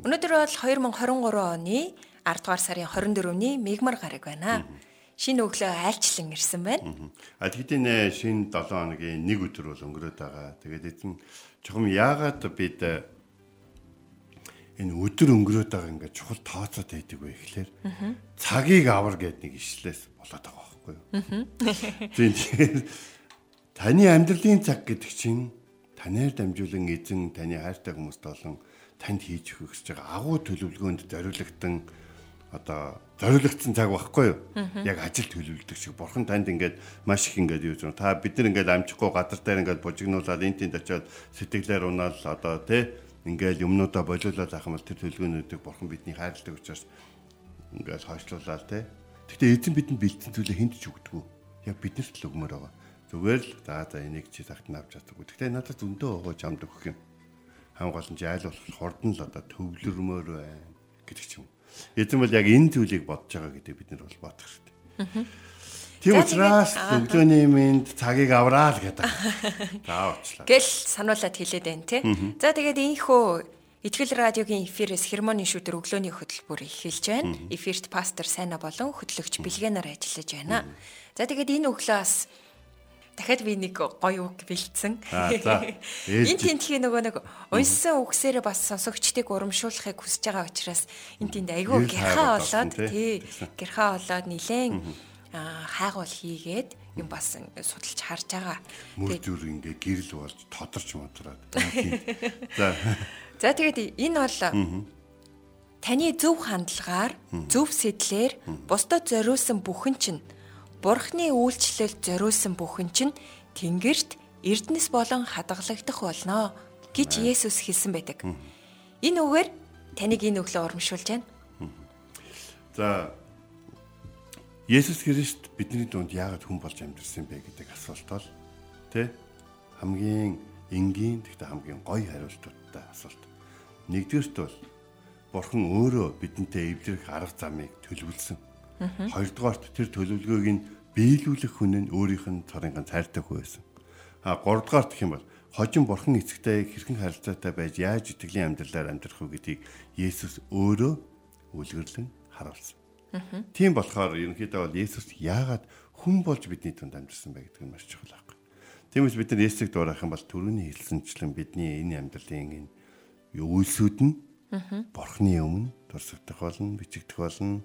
Өнөөдөр бол 2023 оны 10 дугаар сарын 24-ний мегмар гараг байна. Шинэ өглөө айлчлан ирсэн байна. А тэгэдийн шинэ 7 хоногийн нэг өдөр бол өнгөрөөд байгаа. Тэгээд эзэн чухам яагаад бид э, энэ өдөр өнгөрөөд байгаа ингээд чухал тооцоод байдаг вэ гэхлээр цагийг авар гэдэг нэг ишлээс болоод байгаа байхгүй юу. Тийм таны амьдралын цаг гэдэг чинь танаар дамжуулан эзэн таны хайртай хүмүүст болон танд хийж өгөх гэж байгаа агуу төлөвлөгөөнд зориулагдсан одоо зориулагдсан цаг байхгүй юу? Яг ажил төлөвлөдөг шиг бурхан танд ингээд маш их ингээд юу гэж та бид нар ингээд амжихгүй газар дээр ингээд бужигнуулаад энэ тэнд очиод сэтгэлээр унаал одоо тий ингээд юмнуудаа болиулаад авах юм бол тэр төлөвлөгөөнүүдийг бурхан бидний хайрладаг учраас ингээд хойшлуулаад тий. Гэхдээ эзэн бидэнд бэлдсэн зүйлээ хинт ч өгдөггүй. Яг биднэрт л өгмөр байгаа. Зүгээр л за за энийг чи тагт нь авч чаддаг. Гэхдээ надад зөндөө өгөө чамд өгөх юм. Хаан гол нь айл болох хурдан л одоо төвлөрмөр байна гэдэг ч юм. Эзэн бол яг энэ зүйлийг бодож байгаа гэдэг бид нар бол бодох хэрэгтэй. Тийм учраас өглөөний минь цагийг авраа л гэдэг. За уучлаа. Гэл сануулад хэлээд байна те. За тэгээд ийхүү Итгэл радиогийн эфирээс хермоны шүдэр өглөөний хөтөлбөр эхэлж байна. Эфирт пастор Сайна болон хөтлөгч Билгэнаар ажиллаж байна. За тэгээд энэ өглөөс дахиад би нэг гоё үг бэлдсэн. Энэ тентхийн нөгөө нэг унссан үгсээр бас сонсогчдыг урамшуулахыг хүсэж байгаа учраас энэ тэнд айгүй гэрхаа болоод тий гэрхаа болоод нилээн хайгуул хийгээд юм бас судалж харж байгаа. Мөр зүр ингээ гэрэл болж тодорч модраад. За За. Тэгээд энэ бол таны зөв хандлагаар, зөв сэтлэр бусдад зориулсан бүхэн чинь Бурхны үйлчлэлд зориулсан бүхэн чинь Тэнгэрт Эрдэнэс болон хадгалагдах болно гэж Есүс хэлсэн байдаг. Энэ үгээр таныг энэ өглөө урамшуулж байна. За Есүс Христ бидний дунд яагаад хүн болж амьдэрсэн бэ гэдэг асуулт бол тэ хамгийн энгийн гэхдээ хамгийн гоё хариултуудтай асуулт. Нэгдүгээрт бол Бурхан өөрөө бидэнтэй эвлэрэх арга замыг төлөвлөсөн. Хоёрдугаарт тэр төлөвлөгөөг нь биелүүлэх хүн нь өөрийнх нь цорын ганц хайртай хүү байсан. А гуравдугаарт гэх юм бол хожим Бурхан эцэгтэй хэрхэн харилцаатай байж яаж итгэлийн амьдралаар амьдрах вэ гэдгийг Есүс өөрөө үлгэрлэн харуулсан. Тийм болохоор ерөнхийдөө бол Есүс яагаад хүн болж бидний тунд амьдсан бэ гэдэг нь маш чухал байхгүй. Тиймээс бид нар Есүсийг дуурайх юм бол түрүүний хэлсэнчлэн бидний энэ амьдралын энэ үйлсүүд нь Бурхны өмнө дурсагдах болно, бичигдэх болно.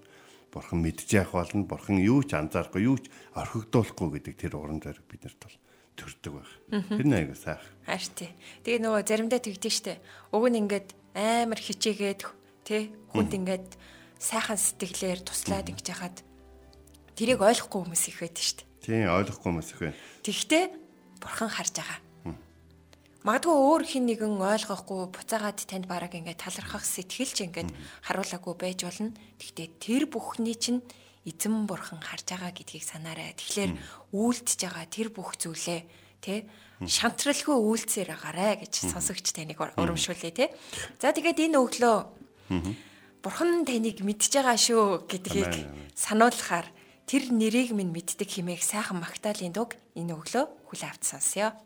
Бурхан мэдж яах болно. Бурхан юу ч анзаарахгүй, юу ч орхигдуулахгүй гэдэг тэр уран зориг биднэрт бол төрдөг байх. Тэр нэг аяга сайх. Хааш тий. Тэгээ нөгөө заримдаа тэгдэж штэ. Уг нь ингээд амар хичээгээд тий хүнд ингээд сайхан сэтгэлээр туслаад ингэж яхад тэрийг ойлгохгүй хүмүүс их байдаг штэ. Тийм ойлгохгүй хүмүүс их байна. Тэгвэл бурхан харж байгаа. Магадгүй өөр хин нэгэн ойлгохгүй буцаагаад танд бараг ингээд талархах сэтгэлч ингээд харуулаагүй байж болно. Гэхдээ тэр бүхний чинь эзэн бурхан харж байгаа гэдгийг санаарай. Тэгэхээр үйлдэж байгаа тэр бүх зүйлээ тэ шантралгүй үйлцээр агаарэ гэж сонсогч таныг урамшуулъя тэ. За тэгээд энэ өглөө бурхан таныг мэдж байгаа шүү гэдгийг сануулахаар тэр нэрийг минь мэддэг химээх сайхан магтаалын дуг энэ өглөө хүл авт сонсё.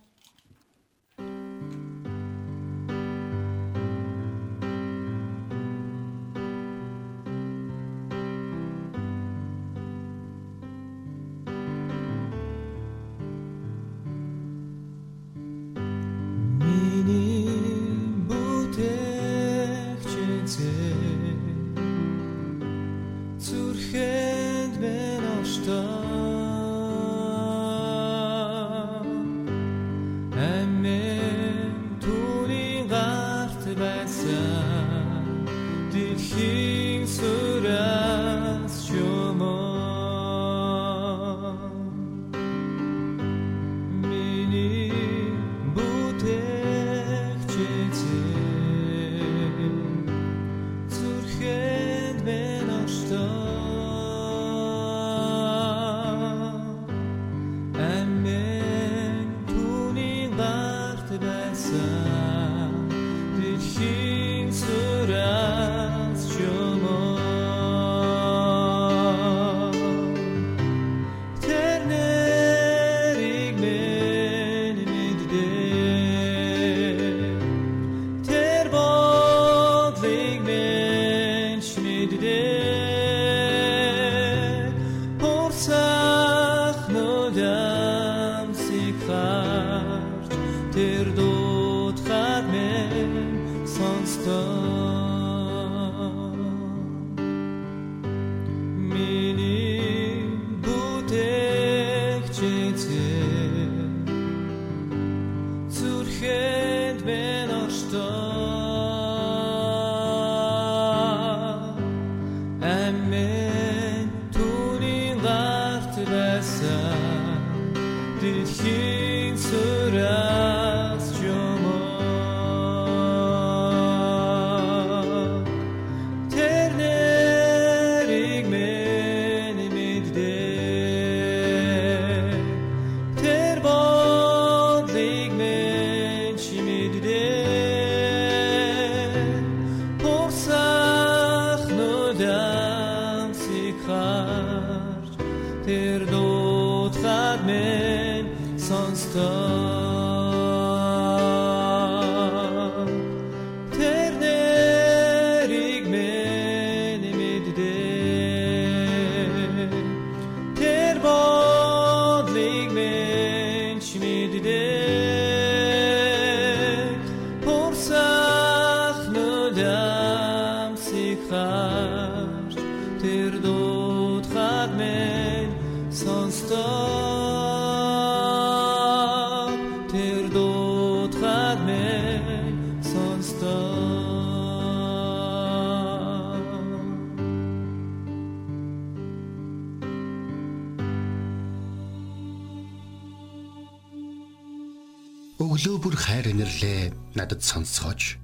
Өглөө бүр хайр инэрлээ надад сонсгооч.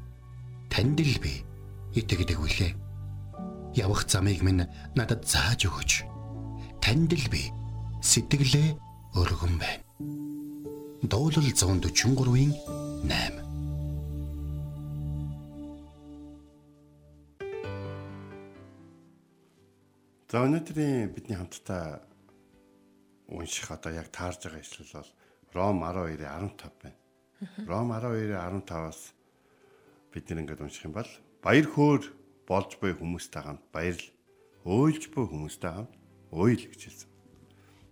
Танд л би итгэдэг үлээ. Явах замыг минь надад зааж өгөөч. Танд л би сэтгэлээ өргөн байна. Дуулал 143-ийн 8 За өнөөдрийн бидний хамтдаа унших одоо яг таарж байгаа ишлэл бол Ром 12-ийн 15 байна. Ром 12:15-аас бид нэг ингэж унших юм бол баяр хөөр болж буй хүмүүстэй хамт баярл өөлж буй хүмүүстэй хамт уйл гэж хэлсэн.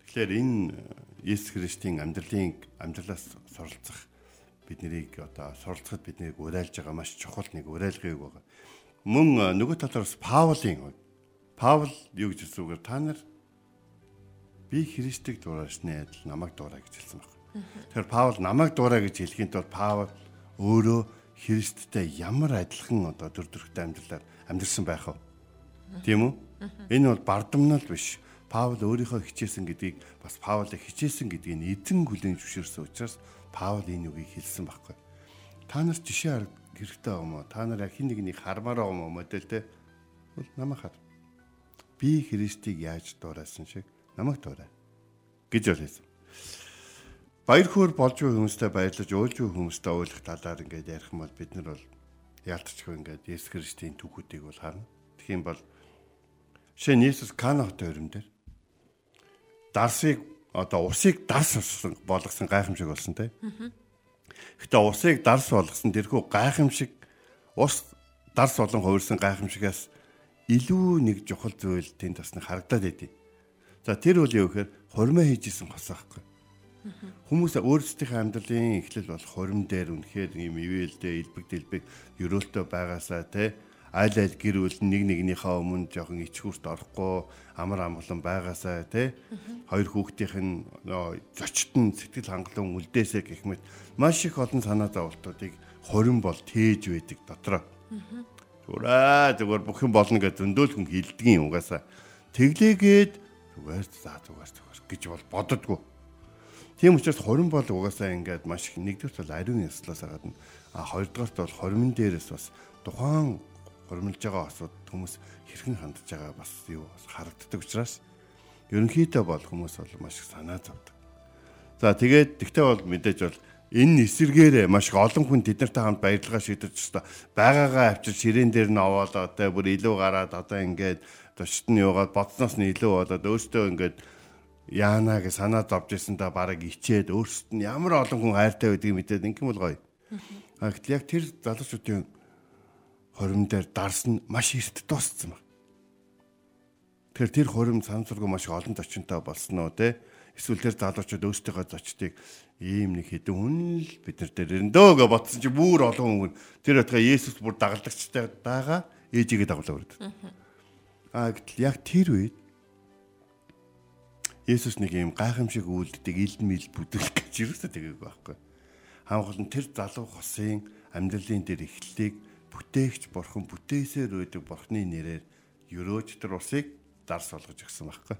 Тэгэхээр энэ Есүс Христийн амьдралын амьдралаас суралцах биднийг одоо суралцахад биднийг уриалж байгаа маш чухал нэг уриалгыг байгаа. Мөн нөгөө талаараас Паулын Паул юу гэж хэлсэн үгээр та нар би Христийг дуурайсны адил намайг дуурай гэж хэлсэн байна. Тэгэхээр Паул намайг дуурай гэж хэлхийн тулд Паул өөрөө Христтэй ямар адилхан одоо төр төрхтэй амьдралаар амьдэрсэн байх вэ? Тийм үү? Энэ бол бардамнал биш. Паул өөрийнхөө хичээсэн гэдгийг бас Паулыг хичээсэн гэдгийг эзэн хүлээн зөвшөөрсөн учраас Паул энэ үгийг хэлсэн байхгүй. Та нар жишээ хэрэгтэй байгаа мó? Та нар хин нэгнийг хармаар байгаа мó модельтэй? Бол намайг хар. Би Христийг яаж дуурайсан шиг намайг дуурай гэж хэлсэн. Баяр хөөр болж буй хүмүүстэй баярлаж уйлж буй хүмүүстэй уйлах талаар ингээд ярих юм бол бид нар бол яалтчгүй ингээд Есүс Христийн түүхүүдийг бол харна. Тэгэх юм бол нь Есүс Кана хотын өрөм дээр дарсыг одоо усыг дарс болгосон гайхамшиг болсон те. Гэтэ усыг дарс болгосон тэрхүү гайхамшиг ус дарс болон хувирсан гайхамшигаас илүү нэг чухал зүйл тэнд бас нэг харагдаад байдیں۔ За тэр үл юу гэхээр хурмаа хийжсэн хос байхгүй. Хүмүүс өөрсдийнхээ амьдралын эхлэл бол хорим дээр үнэхээр ийм ивэлдээ элбэг дэлбэг ерөөлтөө байгаасаа те айл айл гэр бүл нэг нэгнийхээ өмнө жоохон ичгүүрт орохгүй амар амгалан байгаасаа те. Хоёр хүүхдийнх нь зочтон сэтгэл хангалуун үлдээсэ гэх мэт маш их олон санаа зовлтуудыг хорин бол тээж байдаг дотроо. Зүгээр зүгээр бүх юм болно гэж зөндөөл хүн хилдгийн угаасаа. Тэглээгээд зүгээр за зүгээр зүгээр гэж бол бододгоо Тийм учраас хорин бол угаасаа ингээд маш их нэгдүгээрт бол ариун яслаас гадна а хоёрдугаарт бол хоримн дээрээс бас тухайн хоримлж байгаа осууд хүмүүс хэрхэн хандж байгаа бас юу харагддаг учраас ерөнхийдөө бол хүмүүс бол маш их санаа зовдөг. За тэгээд тэгтээ бол мэдээж бол энэ эсэргээр маш олон хүн тэднэртэй хамт баярлага шийдэж өстө байгаагаа авчир ширээн дээр нь овоолоо тэ бүр илүү гараад одоо ингээд тушд нь юугаад бодсноос нь илүү болоод өөртөө ингээд яана гэж санаа зовж исэн та бараг ичээд өөрсөд нь ямар олон хүн хайртай байдгийг мэдээд ингэм бол гоё. А гэтэл яг тэр залуучуудын хорим дээр дарс нь маш эрт дууссан баг. Тэгэхээр тэр хорим сансургу маш олон зочинтой болсон уу те эсвэл тэр залуучууд өөрсдийнхөө зочдыг ийм нэг хэдэн хүн л бид нар дээр ирэндөө гэж ботсон чи бүр олон хүн тэр байтга Есүс бүр дагалдагчтай байгаа ээжигээ дагуулаа өрөд. Аа гэтэл яг тэр үед Есүс нэг ийм гайхамшиг үйлддэг илэн мэл бүдүүлэх гэж юусаа тэгээгүй байхгүй. Хаанхал нь тэр залуу хосын амьдралын дээр эхлэлийг бүтээгч бурхан бүтээсээр үүдэг бурханы нэрээр өрөөж тэр усыг дарс болгож өгсөн байхгүй.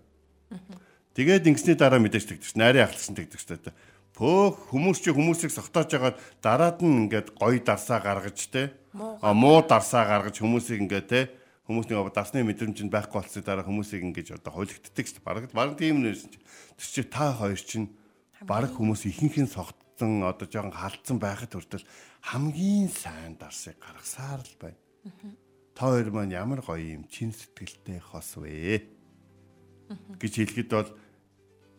Тэгээд ингэсний дараа мэдээж тэгдэж найрын ахлагсан тэгдэж та Пөөх хүмүүс чи хүмүүсийг согтоож байгаа дараад нь ингээд гоё дарсаа гаргаж те а муу дарсаа гаргаж хүмүүсийг ингээд те хүмүүс нэг дарсны мэдрэмж нь байхгүй болсны дараа хүмүүсийг ингэж одоо хулигддаг шүү дээ. Бараг бараг тийм нэрсэн чи. Тэр чи та хоёр чинь бараг хүмүүс ихэнх нь согтсон одоо жоохон халдсан байхад хүртэл хамгийн сайн дарсыг гаргасаар л байна. Та хоёр маань ямар гоё юм чин сэтгэлтэй хос вэ? гэж хэлэхэд бол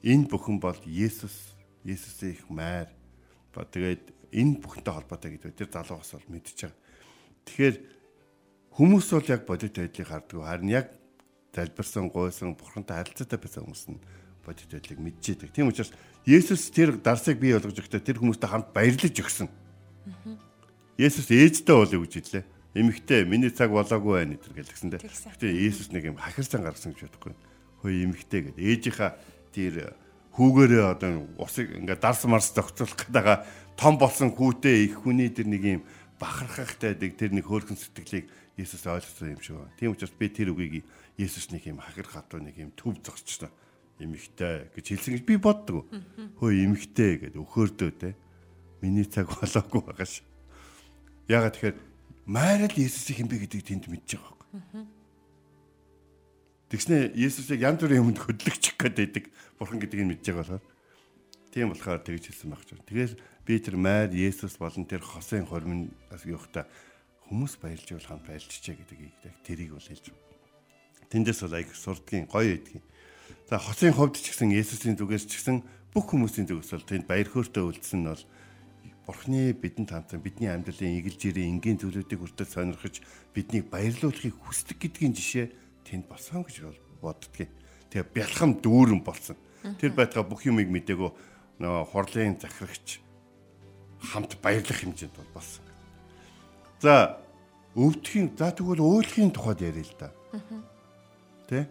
энэ бүхэн бол Есүс Есүсийн их майр. Ба тэгээд энэ бүхэнтэй холбоотой гэдэг тэр залуу бас бол мэдчихэж байгаа. Тэгэхээр хүмүүс бол яг бодит байдлыг харддаг. Харин яг залбирсан, гойсон, бурхантай харилцаатай байсан хүмүүс нь бодит байдлыг мэдчихэдэг. Тийм учраас Есүс тэр дарсыг бий болгож өгдөө тэр хүмүүстэй хамт баярлаж өгсөн. Есүс ээжтэй болов гэж хэллээ. Эмэгтэй миний цаг болоогүй байна гэдэг гэлгсэн дээ. Гэтэ Есүс нэг юм хахирсан гаргасан гэж бодохгүй. Хөөе эмэгтэй гэдэг. Ээжийнхаа тэр хүүгээрээ одоо усыг ингээд дарс марс зохицуулах гэдэг том болсон хүүтэй их хүний тэр нэг юм бахархахтай тэр нэг хөөрхөн сэтгэлийг Есүс ойлгосон юм шиг байна. Тийм учраас би тэр үгийг Есүс нэг юм хахир хатуу нэг юм төв зогсчихсон. Эмэгтэй гэж хэлсэн гэж би боддог. Хөөе эмэгтэй гэдэг өхөөрдөө те. Миний цаг болоогүй байгаа ш. Ягаад тэгэхээр майрал Есүсийг юм бэ гэдгийг тэнд мэдж байгаа байхгүй. Тэгснэ Есүсийг янз бүрийн юмд хөдлөгчих гээд байдаг. Бурхан гэдгийг мэдж байгаа болохоор тийм болохоор тэгж хэлсэн байх ч. Тэгэхээр би тэр майр Есүс болон тэр хосын хормын юухта хүмүүс баярлж бол хамт баярлчихэ гэдгийг яг тэрийг бол хэлж байна. Тэндээс бол аяг сурдгийн гоё байдгийн. За хосын хувьд ч гэсэн Есүсийн зүгээс ч гэсэн бүх хүмүүсийн зүгээс бол тэнд баяр хөөртэй үлдсэн нь бол Бурхны бидэнд хамтан бидний амьдралын игэл жирийн энгийн зүйлүүдийг хүртэл сонирхож биднийг баярлуулахыг хүсдэг гэдгийн жишээ тэнд болсон гэж боддгийг. Тэгээ бялхам дүүрэн болсон. Тэр байтга бүх юмыг мдэгөө нөгөө хорлын захирагч хамт баярлах хэмжээнд бол болсон. За өвдөхийн за тэгвэл өөлхийн тухайд ярил л да. Тэ?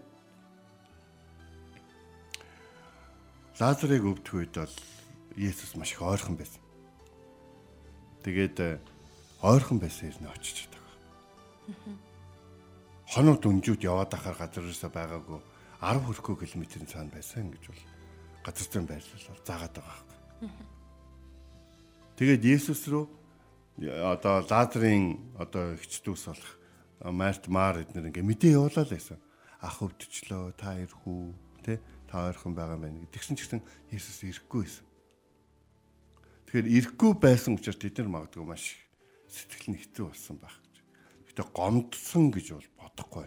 Лазарыг өвдөх үед бол Есүс маш их ойрхон байсан. Тэгээд э, ойрхон байсан юм очиж байгаа хоног дүнжүүд яваад ахаар газараас байгаагүй 10 хүрэхгүй километрийн цаана байсан гэж бол газар зүйн байрлал заагаад байгаа хэрэг. Тэгээд Есүс рүү одоо Лазарын одоо ихчдүүс болох Март Мар эднэр ингээ мэдээ явуулаа л байсан. Ах өвдчлөө, та ирэх үү, тэ? Та ойрхон байгаа байна. Тэгсэн ч гэсэн Есүс ирэхгүй байсан. Тэгэхээр ирэхгүй байсан учраас тэд нар магадгүй маш сэтгэл нь хэцүү болсон байх гэж. Гэтэ гомдсон гэж бол бодохгүй.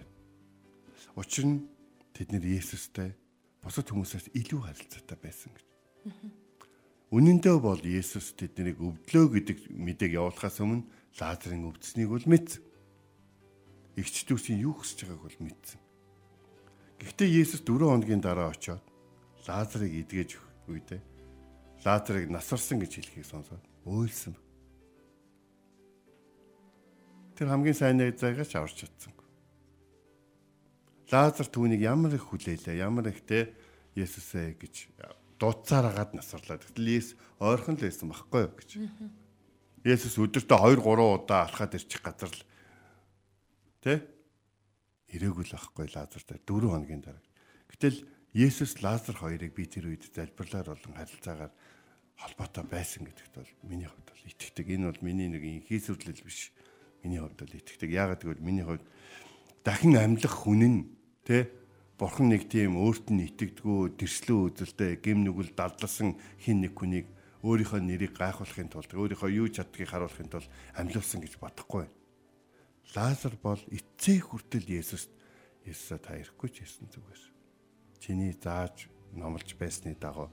Учир нь тэд нэр Есүстэй бусад хүмүүсээс илүү харилцаатай байсан гэж. Үнэн дээр бол Есүс тэднийг өвдлөө гэдэг мэдээг явуулахаас өмнө Лазарын өвдснийг бол мэдсэн. Игч дүүсийн юу хүсэж байгааг бол мэдсэн. Гэхдээ Есүс 4 хоногийн дараа очиод Лазарыг эдгэж үедээ Лазарыг насварсан гэж хэлхийг сонсоод өөлсөн. Тэр хамгийн сайн найзаагаа ч аварч чадсан. Лазар түүнийг ямар их хүлээлээ, ямар их те Есүсээ гэж дуудсаар агаад насварлаа. Гэтэл Есүс ойрхон л байсан байхгүй юу гэж. Есүс өдөртөө 2 3 удаа алхаад ирчих газар л тэ ирээгүй л байхгүй Лазар дээр 4 хоногийн дараа. Гэтэл Есүс Лазар хоёрыг би тэр үед залбирлаар болон харилцаагаар холбоотой байсан гэдэгт бол миний хувьд бол итгэдэг. Энэ бол миний нэг хийсвэрлэл биш. Миний хувьд бол итгэдэг. Яагаад гэвэл миний хувьд дахин амьлах хүн нь Тэ? Бурхан нэг тийм өөрт нь итгэдэггүй тэрслэн үзэлтэй гим нүгэл дадласан хин нэг хүнийг өөрийнхөө нэрийг гайхуулахын тулд өөрийнхөө юу чаддгийг харуулахын тулд амьлуулсан гэж бодохгүй. Лазар бол эцээ хүртэл Есүст Есүсээ та ирэхгүй ч гэсэн зүгээс. Чиний зааж номлож байсны дагуу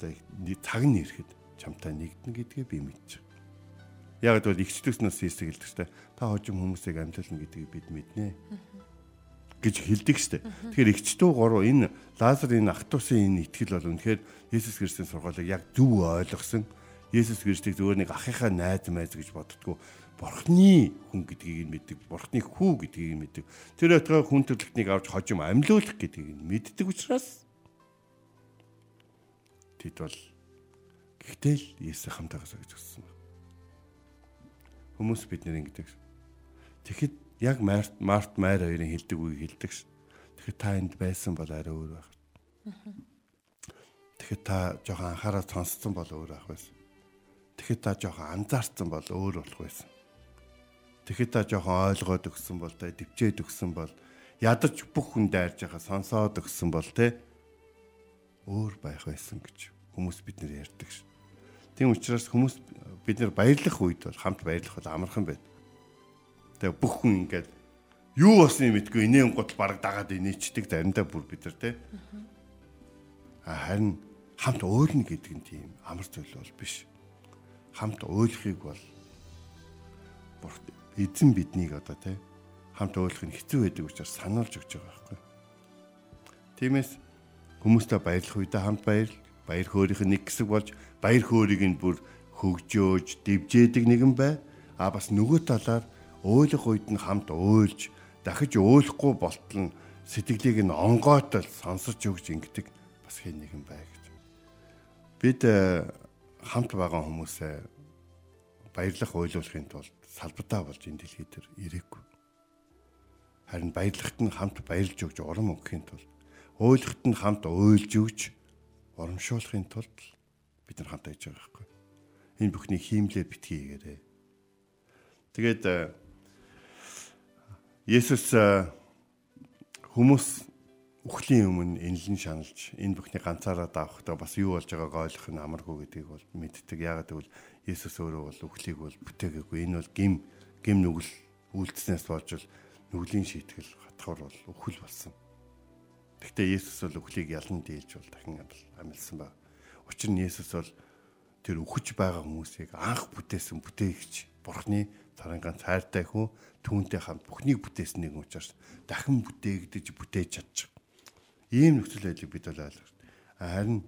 чамтай таг нэрхэд чамтай нэгдэн гэдгээ би мэдж байгаа. Яг л ихчлэгснээс Иесус хэлдэг штэ. Та хожим хүмүүсийг амьдлуулна гэдгийг бид мэднэ гэж хэлдэг штэ. Тэгэхээр ихчтүү горуу энэ Лазарын Ахтусын энэ итгэл бол үнэхээр Есүс Христийн сургаалыг яг зөв ойлгосон. Есүс Христийг зөвөр нэг ахыхаа найз майз гэж боддгоо бурхны хүн гэдгийг нь мэддэг, бурхны хүү гэдгийг нь мэддэг. Тэр өтгөө хүн төрлөختнийг авч хожим амьлуулах гэдгийг нь мэддэг учраас тэд бол гэхдээ л Есүс хамтаагаас гэж өссөн байна. Хүмүүс бид нэр ингэдэг. Тэгэхэд яг Март Март Майр хоёрын хэлдэг үгийг хэлдэг ш. Тэгэхээр та энд байсан бол арай өөр байх. Тэгэхээр та жоохон анхаарал сонсцсон бол өөр байх байсан. Тэгэхээр та жоохон анзаарсан бол өөр болох байсан. Тэгэхэд та жоохон ойлгоод өгсөн бол тэ дивчээд өгсөн бол ядаж бүх хүн дайрж байгаа сонсоод өгсөн бол тэ өөр байх байсан гэж хүмүүс бид нэр ярьдаг ш. Тийм учраас хүмүүс бид нэр баярлах үед бол хамт баярлах бол амархан байна. Тэгээ бүх хүн ингээд юу болсныг мэдгүй инээн гол бараг дагаад инээчдэг заримдаа бүр бид нар тэ. Харин хамт уйлна гэдэг нь тийм амар зүйл бол биш. Хамт уйлахыг бол эзэн биднийг одоо тэ хамт уйлах нь хэцүү байдаг учраас сануулж өгч байгаа байхгүй. Тиймээс хүмүүстэй баярлах үедээ хамт баяр баяр хөөрийнх нь нэг хэсэг болж баяр хөөрийг нь бүр хөгжөөж дэвжээдэг нэгэн бай. А бас нөгөө талаар уйлах үед нь хамт уйлж дахиж уйлахгүй болтол нь сэтгэлийг нь онгойтол сонсож өгч ингэдэг бас хэн нэгэн бай гэж. Бид э, хамт байгаа хүмүүсээ баярлах уйлуулахын тулд салбартаа болж энэ дэлхий дээр ирээгүй. Харин баярлагт нь хамт баярлж өгч урам өгөхийн тулд уйлахт нь хамт уйлж өгч урамшуулахын тулд бид нар хамт байж байгаа байхгүй. Энэ бүхний хиймлээ битгий гээрээ. Тэгээд э, Есүс э, хүмүүс үхлийн өмнө энлэн шаналж энэ бүхний ганцаараа давхдаа бас юу болж байгааг ойлгох нь амаргүй гэдгийг бол мэддэг. Яагаад гэвэл Есүс өөрөө бол үхлийг бол бүтээгээгүй. Энэ бол гим гим нүгэл үйлдэснээс болж л нүглийн шийтгэл хатхаар бол үхэл болсон. Гэхдээ Есүс бол үхлийг ялан дийлж бол дахин амилсан ба. Учир нь Есүс бол тэр үхэж байгаа хүмүүсийг анх бүтээсэн бүтээгч Бурхны царин ганц хайртай хүн түүнтэй хамт бүхнийг бүтээсэн нэг учраас дахин бүтээгдэж бүтээж чадчих. Ийм нөхцөл байдлыг бид бол ойлгох. Харин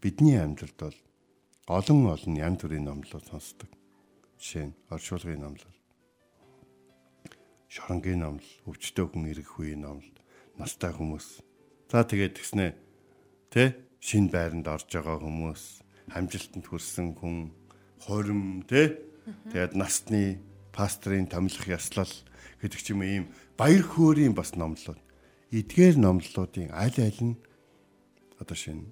бидний амьдралд бол олон олон янз бүрийн номлол сонсдог. Жишээ нь оршуулгын номлол. Шоронгийн номлол, өвчтөө хүн ирэх үеийн номлол, настай хүмүүс. За тэгээд тэгснэ. Тэ? Шин байранд орж байгаа хүмүүс, хамжилтанд хүрсэн хүн, хорим тэ? Тэгээд насны пастрын томилох яслал гэдэг ч юм ийм баяр хөөрийн бас номлолууд эдгээр номлолуудын аль аль нь одоо шинэ?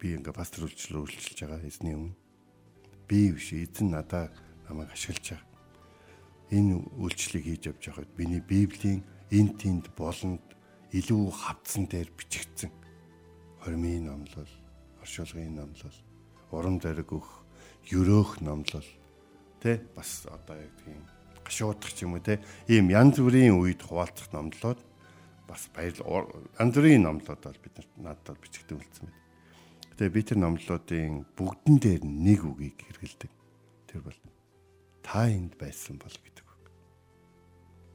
Би ингээ пастор үйлчлэл үйлчилж байгаа эзний өмнө би биш эзэн надаа намайг ашиглаж байгаа. Энэ үйлчлэлийг хийж явж байхад миний Библийн эн тэнд болонд илүү хавцсан дээр бичигдсэн хормын номлол, оршуулгын номлол, урам зориг өг, ерөөх номлол тэ бас одоо яг тийм гашуудах юм уу те ийм янз бүрийн үед хуваалцах номлолоод бас баяр янз бүрийн номлоод бол бид надад бол бичигдэн үлдсэн байна. Тэгээ би тэр номлолуудын бүгдэн дээр нэг үгийг хэрэгэлдэг. Тэр бол та энд байсан бол үг.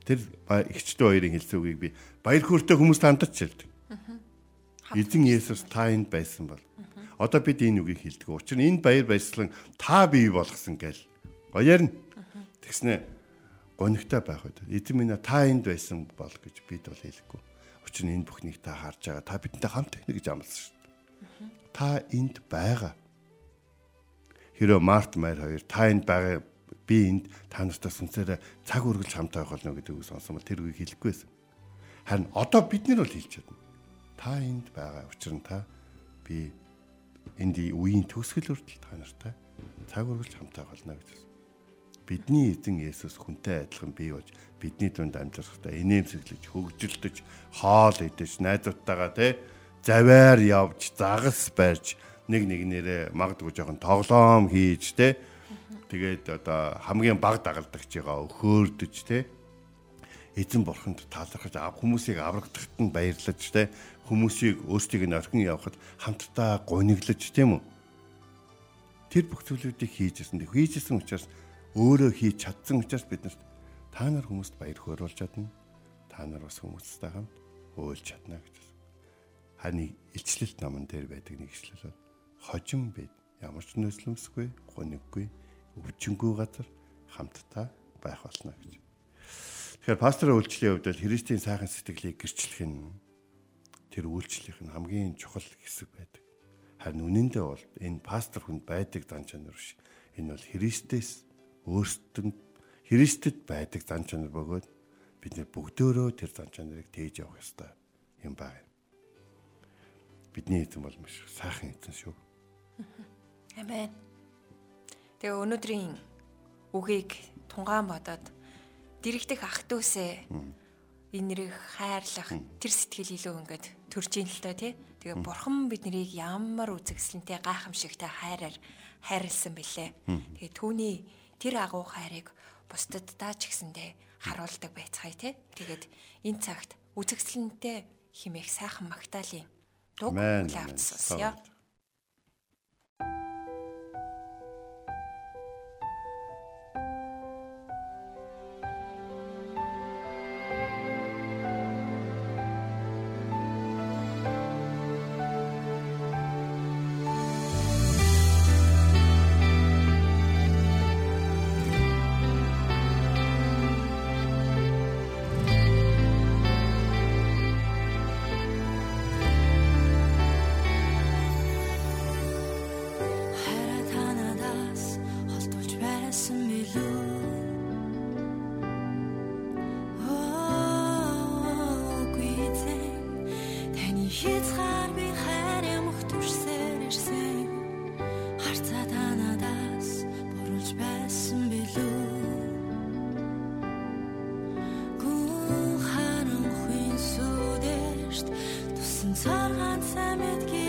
Тэр ихчдэн хоёрын хэлсэн үгийг би баяр хөөртэй хүмүүст хандаж хэлдэг. Эзэн Есүс та энд байсан бол. Одоо бид энэ үгийг хэлдэг. Учир нь энэ баяр баясгалан та бий болгосон гэл. Гоёр нь. Тэгснэ гонигтай байх үед эзэн минь та энд байсан бол гэж бид бол хэлэхгүй. Учир нь энэ бүхнийг та харж байгаа. Та бидэнтэй хамт байна гэж амласан шүү дээ. Та энд байгаа. Хэрэв Март Майр хоёр та энд байгаа би энд та нартай сүнсээрээ цаг үргэлж хамт байх болно гэдэг үг сонсон бол тэр үгийг хэлэхгүй байсан. Харин одоо бид нар бол хэлж чадна. Та энд байгаа. Учир нь та би энд үеийн төгсгөл хүртэл та нартай цаг үргэлж хамт байх болно гэж бидний эзэн Есүс хүнтэй адилхан бий болж бидний дунд амьдрахтаа инээмсэглэж хөгжилдөж хоол идэж найзуудтайгаа те заваар явж загас барьж нэг нэгнээрээ магадгүй жоохон тоглоом хийж те тэгээд одоо хамгийн баг дагалдагчгаа хөөрдөж те эзэн бурханд талархаж хүмүүсийг аврагдахад нь баярлаж те хүмүүсийг өөрсдийг нь орхин явахад хамтдаа гуниглаж тийм үү тэр бүх зүйлүүдийг хийжсэн. Хийжсэн учраас өөрөө хийж чадсан учраас бид нарт та нар хүмүүст баяр хөөрүүлж чадна. Та нар бас хүмүүстэй хамт өөлж чадна гэж. Харин илчлэлт номон дээр байдаг нэг ишлэл хожим бид ямар ч нөөцлөмсгүй, гониггүй, өвчнгүй газар хамтдаа байх болно гэж. Тэгэхээр пасторын үйлчлэлийн хувьд Христийн сайхан сэтгэлийг гэрчлэх нь тэр үйлчлэх нь хамгийн чухал хэсэг байдаг. Харин үнэндээ бол энэ пастор хүнд байдаг зан чанар биш. Энэ бол Христээс өөртөнд Христэд байдаг зан чанар бөгөөд бид нэр бүгдөө тэр зан чанарыг тээж явах ёстой юм байна. Бидний эзэн бол маш сайхан эзэн шүү. Амен. Тэгээ өнөөдрийн үгийг тунгаан бодоод дэрэгдэх ах дүүсээ энэ нэрийг хайрлах тэр сэтгэл илүү ингээд төрж ийн л тоо тий. Тэгээ бурхан биднийг ямар үзэгсэлнтэй гайхамшигтай хайраар хайрлсан бэлээ. Тэгээ түүний тэр агуу хайрыг бусдад даа ч гэсэндээ харуулдаг байцгаая тий. Тэгээд энэ цагт үзэгсэлнтэй химээх сайхан магтаалын дуг лавцсанья. sargan samet ki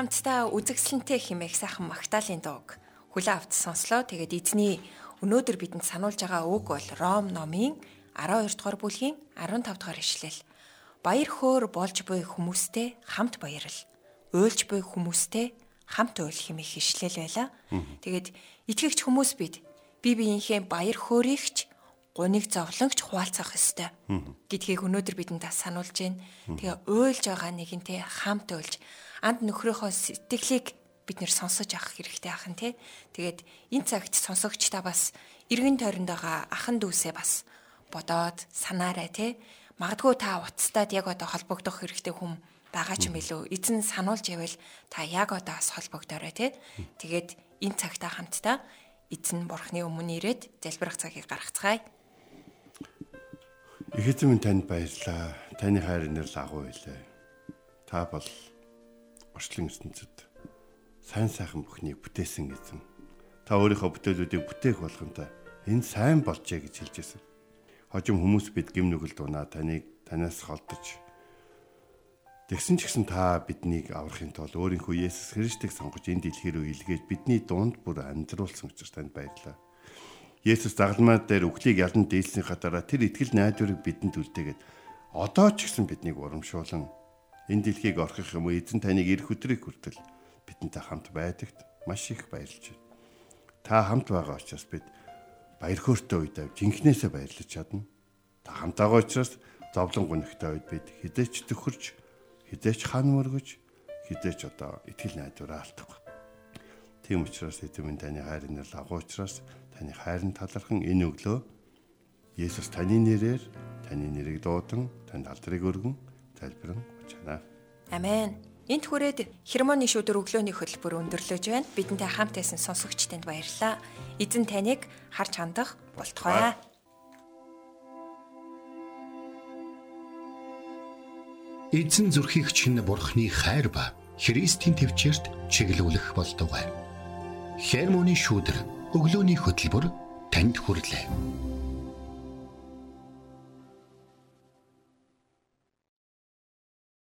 хамтдаа үзэгсэлэнтэй химээх сайхан Магдалины дууг хүлээн авч сонслоо. Тэгээд эзний өнөөдөр бидэнд сануулж байгаа үг бол Ром номын 12 дугаар бүлгийн 15 дугаар ишлэл. Баяр хөөр болж буй хүмүүстэй хамт баярл. Уйлж буй хүмүүстэй хамт уйл химээх ишлэл байла. Тэгээд итгэгч хүмүүс бид бие биенийхээ баяр хөөрийгч гуниг зовлонгч хуваалцах ёстой гэдгийг өнөөдөр бидэнд сануулж байна. Тэгээ уйлж байгаа нэгэнтэй хамт уйлж анд нөхрийнхөө сэтгэлийг бид нэр сонсож авах хэрэгтэй ахын тий. Тэгээд энэ цагт сонсогч та бас эргэн тойронд байгаа ахан дүүсээ бас бодоод санаарай тий. Магадгүй та уцтаад яг одоо холбогдох хэрэгтэй хүм байгаа ч юм билүү. Эзэн сануулж ивэл та яг одоо бас холбогдорой тий. Тэгээд энэ цагтаа хамтдаа эзэн бурхны өмнө ирээд залбирах цагийг гаргацгаая. Их эзэн танд баярлалаа. Таны хайр нэр лагуу байлаа. Та бол орчлон ертөнцид сайн сайхан бүхнийг бүтээсэн гэсэн. Та өөрийнхөө бүтээлүүдийг бүтээх болгонтой энэ сайн болжээ гэж хэлж байсан. Хожим хүмүүс бид гим нүгэл дунаа таныг танаас холдож Тэгсэн ч гэсэн та биднийг аврахын тулд өөрийнхөө Есүс Христийг сонгож энэ дэлхий рүү илгээж бидний дунд бүр амьдруулсан учраас танд баярлалаа. Есүс загалмаа дээр үхлийг ялан дээлсний хатаараа тэр итгэл найдварыг бидэнд үлдээгээд одоо ч гэсэн биднийг урамшуулан энэ дэлхийг орхих юм уу эзэн таныг ирэх өдрийг хүртэл бидэнтэй хамт байдагт маш их баярлж байна. Та хамт байгаа учраас бид баяр хөөртэй үед жинхнээсээ баярлаж чадна. Та хамт байгаа учраас зовлон гонхтой үед бид хідээч төхөрч хідээч хан мөргөж хідээч одоо итгэл найдвараа алдах. Тийм учраас эзэн минь таны хайрын нэр лагуу учраас таны хайрын талархан энэ өглөө Есүс таны нэрээр таны нэрийг дуудан танд алдрыг өргөн залбирэн чанаа. Амен. Энт хүрээд хермоны шүдэр өглөөний хөтөлбөр өндөрлөж байна. Бидэнтэй хамт байсан сонсогчтанд баярлалаа. Эзэн таныг харж хандах болтугай. Эзэн зүрхийг чинь бурхны хайр ба Христийн төвчөрт чиглүүлэх болтугай. Хермоны шүдэр өглөөний хөтөлбөр танд хүрэлээ.